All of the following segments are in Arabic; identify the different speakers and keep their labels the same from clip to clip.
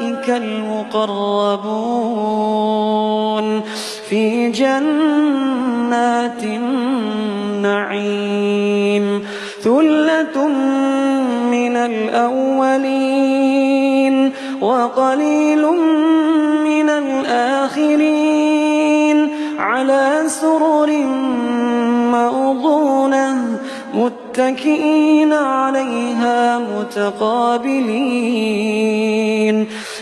Speaker 1: أولئك المقربون في جنات النعيم. ثلة من الأولين وقليل من الآخرين. على سرر موضونة متكئين عليها متقابلين.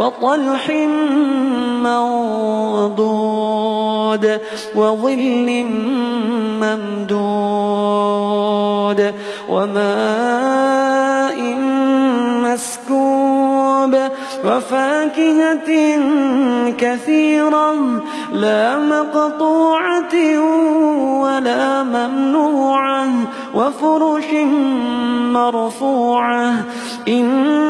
Speaker 1: وطلح منضود وظل ممدود وماء مسكوب وفاكهة كثيرة لا مقطوعة ولا ممنوعة وفرش مرفوعة إنا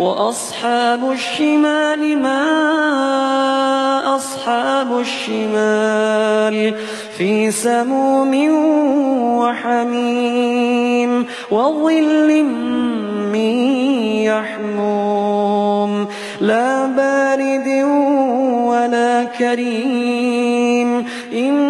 Speaker 1: وأصحاب الشمال ما أصحاب الشمال في سموم وحميم وظل من يحموم لا بارد ولا كريم كانوا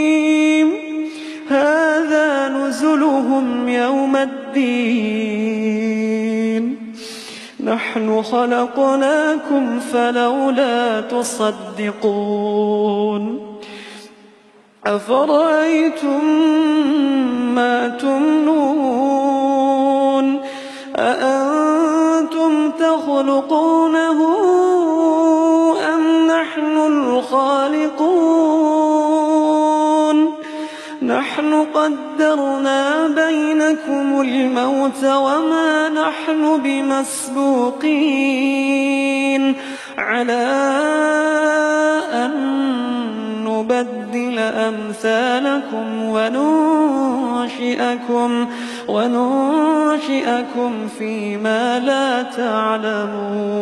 Speaker 1: نزلهم يوم الدين. نحن خلقناكم فلولا تصدقون. أفرأيتم ما تمنون؟ أأنتم تخلقونه أم نحن الخالقون؟ نحن قدرنا بينكم الموت وما نحن بمسبوقين على أن نبدل أمثالكم وننشئكم وننشئكم فيما لا تعلمون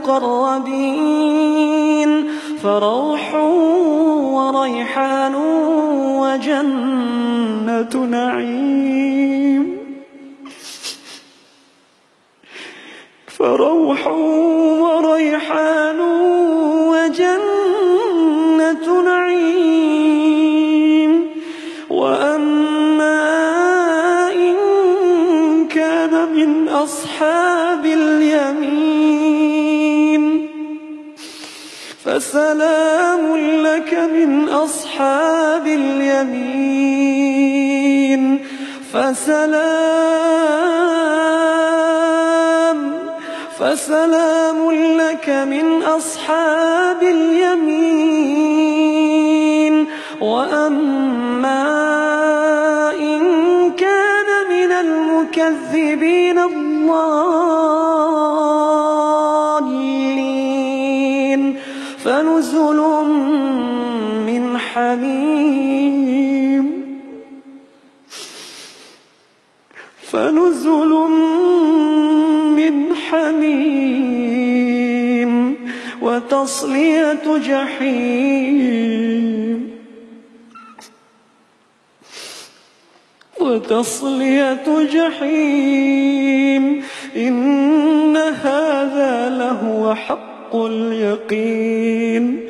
Speaker 1: المقربين فروح وريحان وجنة نعيم. فروح وريحان فسلام لك من أصحاب اليمين. فسلام فسلام لك من أصحاب اليمين. وأما إن كان من المكذبين الضالين حميم فنزل من حميم وتصلية جحيم. وتصلية جحيم. إن هذا لهو حق اليقين.